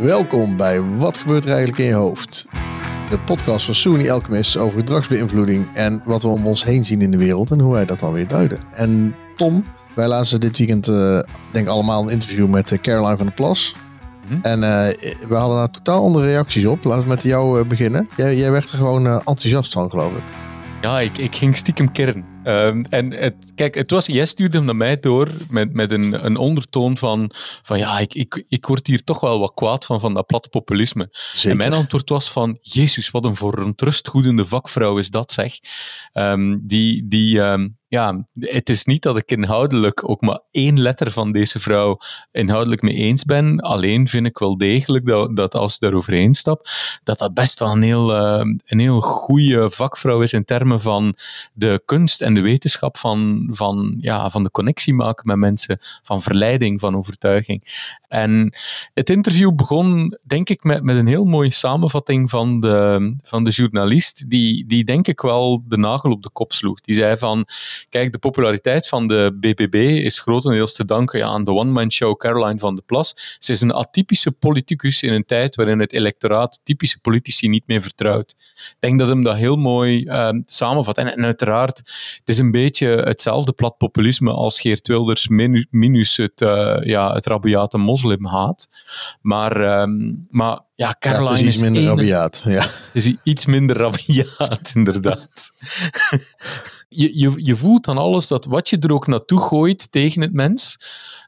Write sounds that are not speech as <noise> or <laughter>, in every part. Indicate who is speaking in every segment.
Speaker 1: Welkom bij Wat gebeurt er eigenlijk in je hoofd? De podcast van Soony Alchemist over gedragsbeïnvloeding en wat we om ons heen zien in de wereld en hoe wij dat dan weer duiden. En Tom, wij lazen dit weekend uh, denk ik allemaal een interview met uh, Caroline van der Plas. Hm? En uh, we hadden daar totaal andere reacties op. Laten we met jou beginnen. Jij, jij, werd er gewoon enthousiast van, geloof ik.
Speaker 2: Ja, ik, ik ging stiekem kern. Um, en het, kijk, het was, jij stuurde hem naar mij door met, met een, een ondertoon van, van ja, ik, ik, ik word hier toch wel wat kwaad van, van dat platte populisme. Zeker. En mijn antwoord was van, jezus, wat een verontrustgoedende vakvrouw is dat, zeg. Um, die, die, um, ja, het is niet dat ik inhoudelijk ook maar één letter van deze vrouw inhoudelijk mee eens ben. Alleen vind ik wel degelijk dat, dat als ze daaroverheen stapt, dat dat best wel een heel, uh, een heel goede vakvrouw is in termen van de kunst en de wetenschap van, van, ja, van de connectie maken met mensen, van verleiding, van overtuiging. En het interview begon, denk ik, met, met een heel mooie samenvatting van de, van de journalist, die, die denk ik wel de nagel op de kop sloeg. Die zei van, kijk, de populariteit van de BBB is grotendeels te danken aan de one-man show Caroline van de Plas. Ze is een atypische politicus in een tijd waarin het electoraat typische politici niet meer vertrouwt. Ik denk dat hem dat heel mooi uh, samenvat. En, en, uiteraard, het is een beetje hetzelfde plat populisme als Geert Wilders minus het, uh, ja, het rabiate moslimhaat. Maar, um, maar ja, Caroline
Speaker 1: ja, is iets minder rabiaat. Ja.
Speaker 2: is iets minder rabiaat, inderdaad. Je, je, je voelt dan alles dat wat je er ook naartoe gooit tegen het mens,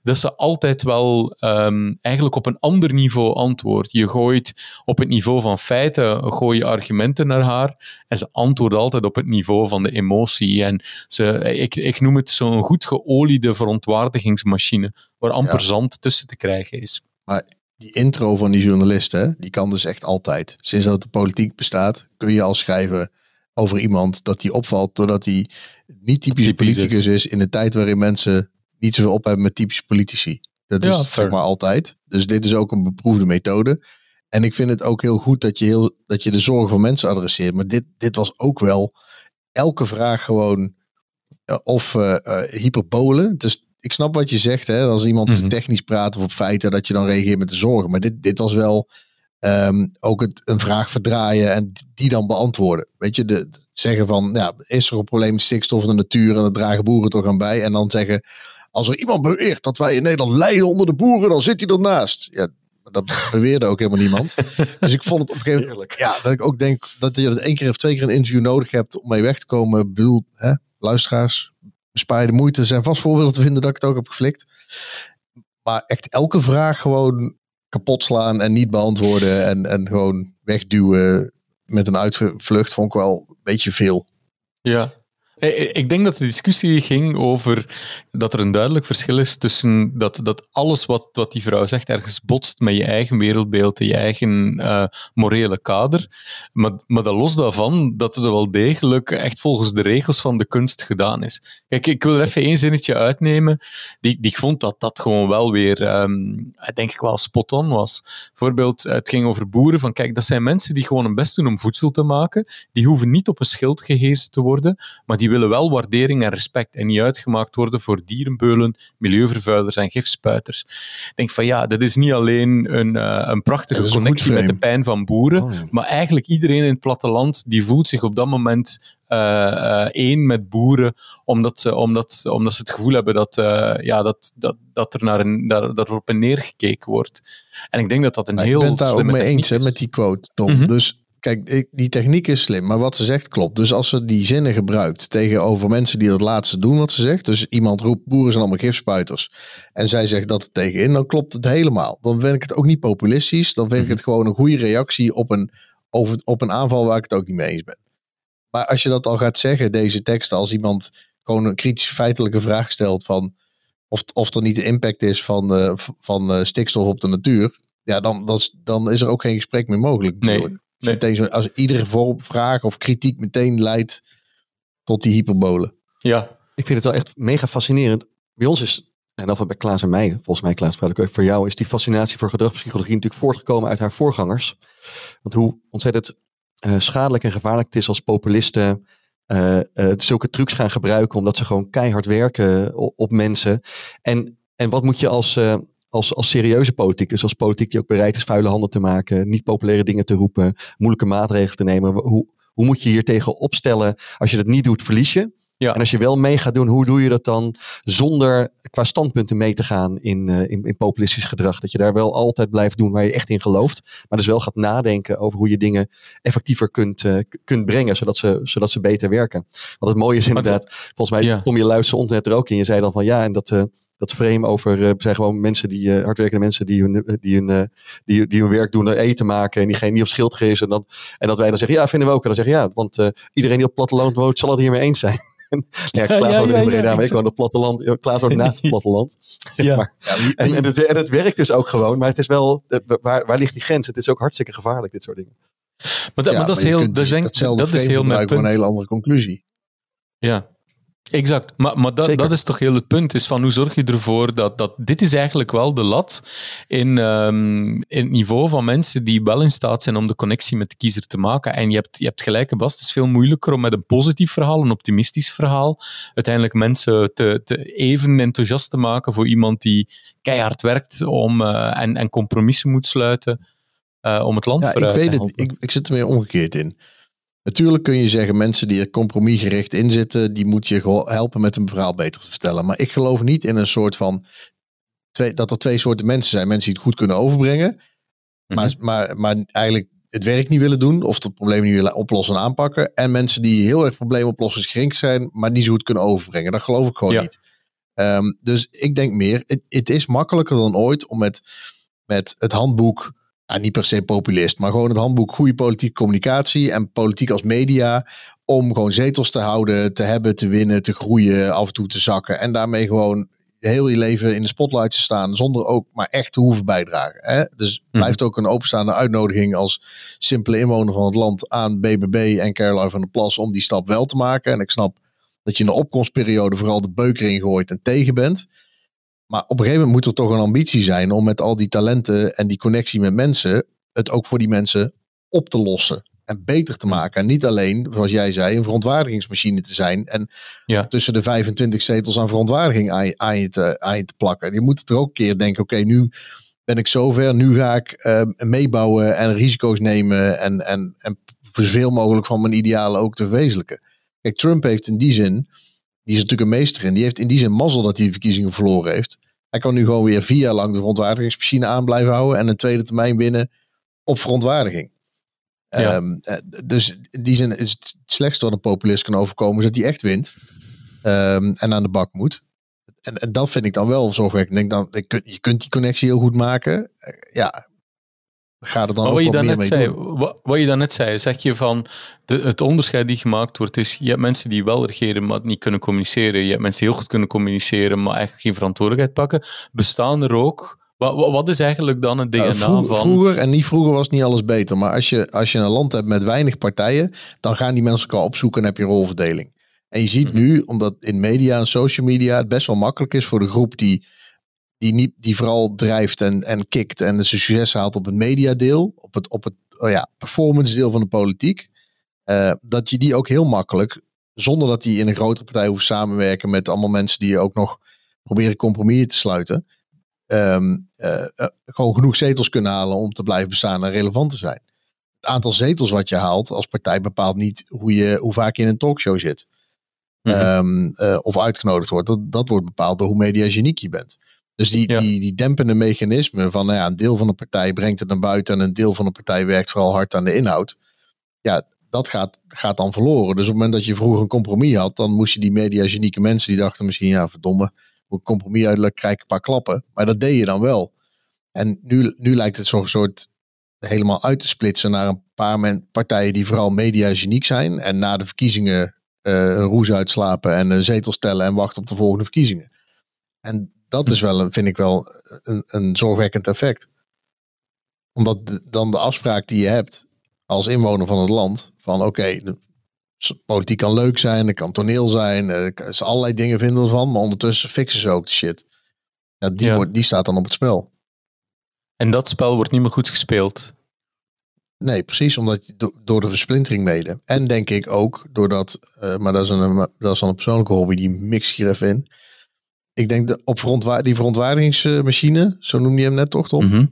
Speaker 2: dat ze altijd wel um, eigenlijk op een ander niveau antwoordt. Je gooit op het niveau van feiten, gooi je argumenten naar haar en ze antwoordt altijd op het niveau van de emotie. En ze, ik, ik noem het zo'n goed geoliede verontwaardigingsmachine, waar amper zand tussen te krijgen is.
Speaker 1: Maar die intro van die journalist, hè, die kan dus echt altijd. Sinds dat de politiek bestaat, kun je al schrijven over iemand dat die opvalt doordat hij niet typisch politicus is. in een tijd waarin mensen niet zoveel op hebben met typische politici. Dat is zeg maar altijd. Dus dit is ook een beproefde methode. En ik vind het ook heel goed dat je, heel, dat je de zorgen van mensen adresseert. Maar dit, dit was ook wel elke vraag gewoon uh, of uh, uh, hyperbolen. Dus ik snap wat je zegt. Hè? Als iemand mm -hmm. technisch praat of op feiten, dat je dan reageert met de zorgen. Maar dit, dit was wel Um, ook het, een vraag verdraaien en die dan beantwoorden. Weet je, de, zeggen van, ja, is er een probleem met stikstof in de natuur en dat dragen boeren toch aan bij? En dan zeggen, als er iemand beweert dat wij in Nederland lijden onder de boeren, dan zit hij ernaast. Ja, dat beweerde ook helemaal niemand. <laughs> dus ik vond het op een gegeven moment, ja, dat ik ook denk dat je dat één keer of twee keer een interview nodig hebt om mee weg te komen. Bedoel, hè, luisteraars, bespaar je de moeite. Er zijn vast voorbeelden te vinden dat ik het ook heb geflikt. Maar echt elke vraag gewoon kapot slaan en niet beantwoorden en, en gewoon wegduwen met een uitvlucht vond ik wel een beetje veel.
Speaker 2: Ja, ik denk dat de discussie ging over dat er een duidelijk verschil is tussen dat, dat alles wat, wat die vrouw zegt ergens botst met je eigen wereldbeeld, je eigen uh, morele kader. Maar, maar dat los daarvan, dat het wel degelijk echt volgens de regels van de kunst gedaan is. Kijk, ik wil er even één zinnetje uitnemen. Die, die ik vond dat dat gewoon wel weer, um, denk ik wel, spot on was. Bijvoorbeeld, het ging over boeren. Van kijk, dat zijn mensen die gewoon hun best doen om voedsel te maken. Die hoeven niet op een schild gehezen te worden, maar die willen wel waardering en respect en niet uitgemaakt worden voor dierenbeulen, milieuvervuilers en gifspuiters. Ik denk van ja, dat is niet alleen een, uh, een prachtige connectie met de pijn van boeren, oh. maar eigenlijk iedereen in het platteland die voelt zich op dat moment uh, één met boeren, omdat ze, omdat, omdat ze het gevoel hebben dat, uh, ja, dat, dat, dat er naar een, daar, daarop neergekeken wordt. En ik denk dat dat een heel. Ik
Speaker 1: ben het daar ook mee eens hè, met die quote, Tom. Mm -hmm. Dus kijk, die techniek is slim, maar wat ze zegt klopt. Dus als ze die zinnen gebruikt tegenover mensen die dat laatste doen wat ze zegt. Dus iemand roept, boeren zijn allemaal gifspuiters. En zij zegt dat tegenin, dan klopt het helemaal. Dan vind ik het ook niet populistisch. Dan vind ik mhm. het gewoon een goede reactie op een, over, op een aanval waar ik het ook niet mee eens ben. Maar als je dat al gaat zeggen, deze teksten, als iemand gewoon een kritische feitelijke vraag stelt van of, of er niet de impact is van, uh, van uh, stikstof op de natuur, ja, dan, dan, dan is er ook geen gesprek meer mogelijk natuurlijk. Nee. Nee. Meteen zo, als iedere vorm, vraag of kritiek meteen leidt tot die hyperbolen.
Speaker 3: Ja. Ik vind het wel echt mega fascinerend. Bij ons is, en dat bij Klaas en mij, volgens mij Klaas praat ik ook voor jou, is die fascinatie voor gedragspsychologie natuurlijk voortgekomen uit haar voorgangers. Want hoe ontzettend uh, schadelijk en gevaarlijk het is als populisten uh, uh, zulke trucs gaan gebruiken omdat ze gewoon keihard werken op, op mensen. En, en wat moet je als als, als serieuze politicus, als politiek die ook bereid is vuile handen te maken, niet populaire dingen te roepen, moeilijke maatregelen te nemen. Hoe, hoe moet je hier tegen opstellen? Als je dat niet doet, verlies je. Ja. En als je wel mee gaat doen, hoe doe je dat dan zonder qua standpunten mee te gaan in, uh, in, in, populistisch gedrag? Dat je daar wel altijd blijft doen waar je echt in gelooft. Maar dus wel gaat nadenken over hoe je dingen effectiever kunt, uh, kunt brengen, zodat ze, zodat ze beter werken. Want het mooie is inderdaad, volgens mij, ja. Tom, je luisterde ontnet er ook in. Je zei dan van ja, en dat, uh, dat frame over uh, zijn gewoon mensen die uh, hardwerkende mensen die hun, die, hun, uh, die, die hun werk doen, eten maken en die geen niet op schild geven. En, dan, en dat wij dan zeggen, ja, vinden we ook. En dan zeggen ja, want iedereen die op platteland woont, zal het hiermee eens zijn. <laughs> <laughs> ja, Klaas ja, ja, in Breda, maar ik woon op het platteland. Klaas woont naast het <laughs> platteland. ja. Maar. En, en, het, en het werkt dus ook gewoon, maar het is wel, waar, waar ligt die grens? Het is ook hartstikke gevaarlijk, dit soort dingen.
Speaker 2: Maar dat, maar dat is heel, dat, denk, dat is heel mijn punt.
Speaker 1: een hele andere conclusie.
Speaker 2: Ja, Exact, maar, maar dat, dat is toch heel het punt, is van hoe zorg je ervoor dat, dat dit is eigenlijk wel de lat in, um, in het niveau van mensen die wel in staat zijn om de connectie met de kiezer te maken. En je hebt, je hebt gelijk, Bas, het is veel moeilijker om met een positief verhaal, een optimistisch verhaal, uiteindelijk mensen te, te even enthousiast te maken voor iemand die keihard werkt om, uh, en, en compromissen moet sluiten uh, om het land ja,
Speaker 1: ik weet Het, ik, ik zit er meer omgekeerd in. Natuurlijk kun je zeggen, mensen die er compromisgericht in zitten, die moet je helpen met een verhaal beter te vertellen. Maar ik geloof niet in een soort van, twee, dat er twee soorten mensen zijn. Mensen die het goed kunnen overbrengen, maar, mhm. maar, maar eigenlijk het werk niet willen doen of het probleem niet willen oplossen en aanpakken. En mensen die heel erg probleemoplossingsgericht zijn, maar niet zo goed kunnen overbrengen. Dat geloof ik gewoon niet. Um, dus ik denk meer, het, het is makkelijker dan ooit om met, met het handboek ja, niet per se populist, maar gewoon het handboek goede politieke communicatie en politiek als media. Om gewoon zetels te houden, te hebben, te winnen, te groeien, af en toe te zakken. En daarmee gewoon heel je leven in de spotlight te staan, zonder ook maar echt te hoeven bijdragen. Hè? Dus mm blijft ook een openstaande uitnodiging als simpele inwoner van het land aan BBB en Caroline van der Plas om die stap wel te maken. En ik snap dat je in de opkomstperiode vooral de beuker ingooit en tegen bent. Maar op een gegeven moment moet er toch een ambitie zijn om met al die talenten en die connectie met mensen het ook voor die mensen op te lossen en beter te maken. En niet alleen, zoals jij zei, een verontwaardigingsmachine te zijn en ja. tussen de 25 zetels aan verontwaardiging aan je, aan je, te, aan je te plakken. Je moet er ook een keer denken, oké, nu ben ik zover, nu ga ik uh, meebouwen en risico's nemen en, en, en zoveel mogelijk van mijn idealen ook te verwezenlijken. Kijk, Trump heeft in die zin die is natuurlijk een meester in. Die heeft in die zin mazzel dat hij de verkiezingen verloren heeft. Hij kan nu gewoon weer vier jaar lang de verontwaardigingsmachine aan blijven houden en een tweede termijn winnen op verontwaardiging. Ehm, eh, dus in die zin is het slechtste wat een populist kan overkomen, is dat hij echt wint um, en aan de bak moet. En, en dat vind ik dan wel zorgwekkend. Ik denk dan, je kunt die connectie heel goed maken. Eh, ja, gaat het dan maar
Speaker 2: wat
Speaker 1: je
Speaker 2: dan
Speaker 1: net
Speaker 2: zei, wat, wat, je dan net zei, zeg je van de, het onderscheid die gemaakt wordt is, je hebt mensen die wel regeren, maar niet kunnen communiceren. Je hebt mensen die heel goed kunnen communiceren, maar eigenlijk geen verantwoordelijkheid pakken. Bestaan er ook wat, wat, is eigenlijk dan het DNA uh, van...
Speaker 1: Vroeger, en niet vroeger was niet alles beter. Maar als je, als je een land hebt met weinig partijen, dan gaan die mensen elkaar opzoeken en heb je een rolverdeling. En je ziet mhm. nu, omdat in media en social media het best wel makkelijk is voor de groep die die, niet, die vooral drijft en, en kikt en de succes haalt op het mediadeel, op het, op het oh ja, performance deel van de politiek, uh, dat je die ook heel makkelijk, zonder dat die in een grotere partij hoeft samenwerken met allemaal mensen die ook nog proberen compromissen te sluiten, um, uh, uh, gewoon genoeg zetels kunnen halen om te blijven bestaan en relevant te zijn. Het aantal zetels wat je haalt als partij bepaalt niet hoe, je, hoe vaak je in een talkshow zit. Mm -hmm. um, of uitgenodigd wordt. Dat, dat wordt bepaald door hoe mediageniek je bent. Dus die, die, die dempende mechanismen van nou ja, een deel van de partij brengt het naar buiten en een deel van de partij werkt vooral hard aan de inhoud. Ja, dat gaat, gaat dan verloren. Dus op het moment dat je vroeger een compromis had, dan moest je die mediagenieke mensen die dachten misschien, ja verdomme, moet ik compromis uitleggen, krijg ik een paar klappen. Maar dat deed je dan wel. En nu, nu lijkt het zo'n soort helemaal uit te splitsen naar een paar partijen die vooral mediageniek zijn en na de verkiezingen uh, een roes uitslapen en een zetel stellen en wachten op de volgende verkiezingen. En dat is wel, vind ik wel, een, een zorgwekkend effect. Omdat dan de afspraak die je hebt als inwoner van het land, van oké, politiek kan leuk zijn, het kan toneel zijn, er zijn allerlei dingen vinden van, maar ondertussen fixen ze ook de shit. Ja, die, Wordt, die staat dan op het spel.
Speaker 2: En dat spel wordt niet meer goed gespeeld.
Speaker 1: Nee, precies, omdat je door de versplintering mede. En denk ik ook doordat, uh, maar dat is, een, dat is dan een persoonlijke hobby, die mix hier even in Ik denk dat op die verontwaardigingsmachine, zo noemde je hem net toch, Tom?
Speaker 2: Mhm.
Speaker 1: Vind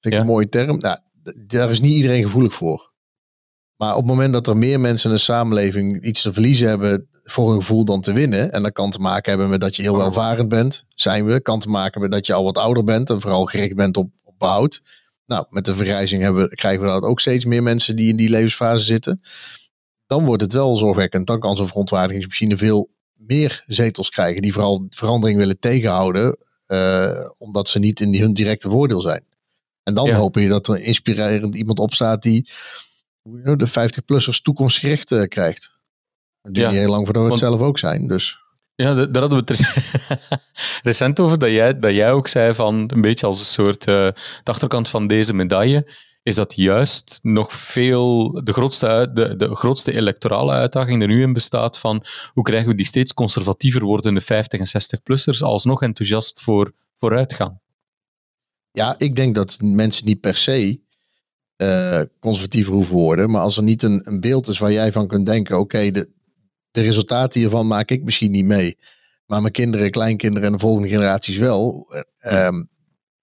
Speaker 1: ik
Speaker 2: Ja.
Speaker 1: een mooie term. Nou, daar is niet iedereen gevoelig voor. Maar op het moment dat er meer mensen in een samenleving iets te verliezen hebben voor hun gevoel dan te winnen. En dat kan te maken hebben met dat je heel welvarend bent, zijn we. Kan te maken met dat je al wat ouder bent en vooral gericht bent op, op behoud. Nou, met de vergrijzing hebben, krijgen we dat ook steeds meer mensen die in die levensfase zitten. Dan wordt het wel zorgwekkend. Dan kan zo'n verontwaardigingsmachine veel meer zetels krijgen. Die vooral verandering willen tegenhouden. eh, omdat ze niet in die, hun directe voordeel zijn. En dan
Speaker 2: Ja.
Speaker 1: hoop je dat er inspirerend iemand opstaat die nou, de 50-plussers toekomstgericht eh, krijgt.
Speaker 2: Ja,
Speaker 1: niet heel lang voordat we het zelf ook zijn. Dus
Speaker 2: Ja, da- daar hadden we het <laughs> rec- recent over, dat jij, dat jij ook zei van een beetje als een soort eh, de achterkant van deze medaille, is dat juist nog veel de grootste, uit- de, de grootste electorale uitdaging er nu in bestaat van hoe krijgen we die steeds conservatiever wordende 50 en 60-plussers alsnog enthousiast voor vooruitgang.
Speaker 1: ja, ik denk dat mensen niet per se eh conservatiever hoeven worden. Maar als er niet een, een beeld is waar jij van kunt denken: oké, de, de resultaten hiervan maak ik misschien niet mee. Maar mijn kinderen, kleinkinderen en de volgende generaties wel. eh, ehm,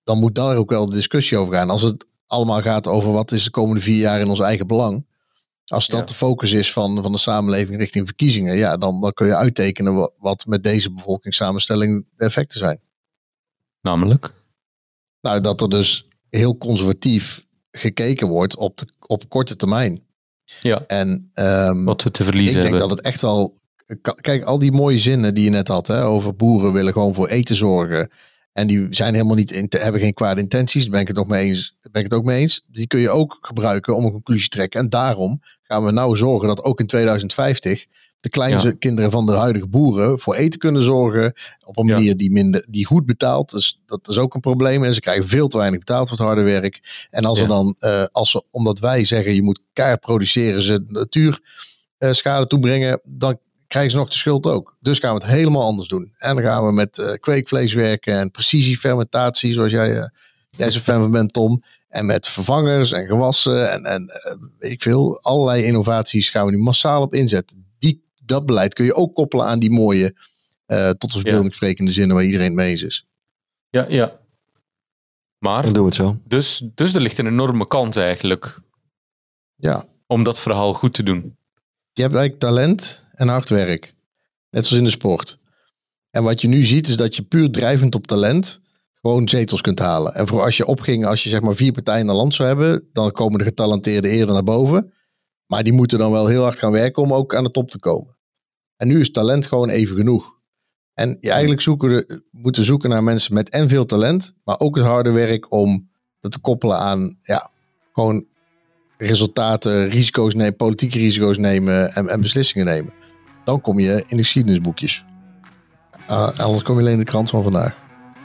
Speaker 1: dan moet daar ook wel de discussie over gaan. Als het allemaal gaat over wat is de komende vier jaar in ons eigen belang. Als dat
Speaker 2: Ja.
Speaker 1: de focus is van, van de samenleving richting verkiezingen, ja, dan, dan kun je uittekenen wat, wat met deze bevolkingssamenstelling de effecten zijn.
Speaker 2: Namelijk?
Speaker 1: Nou, dat er dus heel conservatief gekeken wordt op, de, op korte termijn.
Speaker 2: Ja,
Speaker 1: En ehm,
Speaker 2: wat we te
Speaker 1: ik
Speaker 2: verliezen
Speaker 1: denk
Speaker 2: hebben.
Speaker 1: dat het echt wel. Kijk, al die mooie zinnen die je net had, hè, over boeren willen gewoon voor eten zorgen. En die zijn helemaal niet in, hebben geen kwade intenties. Daar ben ik het nog mee eens. Ben ik het ook mee eens. Die kun je ook gebruiken om een conclusie te trekken. En daarom gaan we nou zorgen dat ook in 2050 de kleinkinderen van de huidige boeren voor eten kunnen zorgen. Op een
Speaker 2: Ja.
Speaker 1: manier die, minder, die goed betaalt. Dus dat is ook een probleem. En ze krijgen veel te weinig betaald voor het harde werk. En als
Speaker 2: Ja.
Speaker 1: er dan, eh, als we, omdat wij zeggen je moet keihard produceren, ze de natuur eh, schade toebrengen, dan krijgen ze nog de schuld ook. Dus gaan we het helemaal anders doen. En dan gaan we met eh, kweekvlees werken en precisiefermentatie, zoals jij, eh jij zo fan van bent, Tom. En met vervangers en gewassen en, en eh, weet ik veel. Allerlei innovaties gaan we nu massaal op inzetten. Die, dat beleid kun je ook koppelen aan die mooie, eh, tot de verbeelding sprekende zinnen waar iedereen het mee eens is.
Speaker 2: Ja, ja. Maar,
Speaker 3: Dan doen we het zo.
Speaker 2: dus, dus er ligt een enorme kans eigenlijk
Speaker 1: Ja,
Speaker 2: om dat verhaal goed te doen.
Speaker 1: Je hebt eigenlijk talent en hard werk. Net zoals in de sport. En wat je nu ziet is dat je puur drijvend op talent gewoon zetels kunt halen. En voor als je opging, als je zeg maar vier partijen in een land zou hebben, dan komen de getalenteerden eerder naar boven. Maar die moeten dan wel heel hard gaan werken om ook aan de top te komen. En nu is talent gewoon even genoeg. En je eigenlijk zoeken moeten zoeken naar mensen met en veel talent, maar ook het harde werk om dat te koppelen aan ja, gewoon resultaten, risico's nemen, politieke risico's nemen en, en beslissingen nemen. Dan kom je in de geschiedenisboekjes. Ah, anders kom je alleen in de krant van vandaag.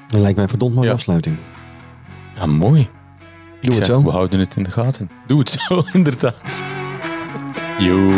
Speaker 3: Dat lijkt mij verdomd mooie
Speaker 2: Ja.
Speaker 3: afsluiting.
Speaker 2: Ja, mooi. Ik
Speaker 3: Doe het
Speaker 2: zeg,
Speaker 3: zo.
Speaker 2: we houden het in de gaten. Doe het zo, <laughs> inderdaad. Yo.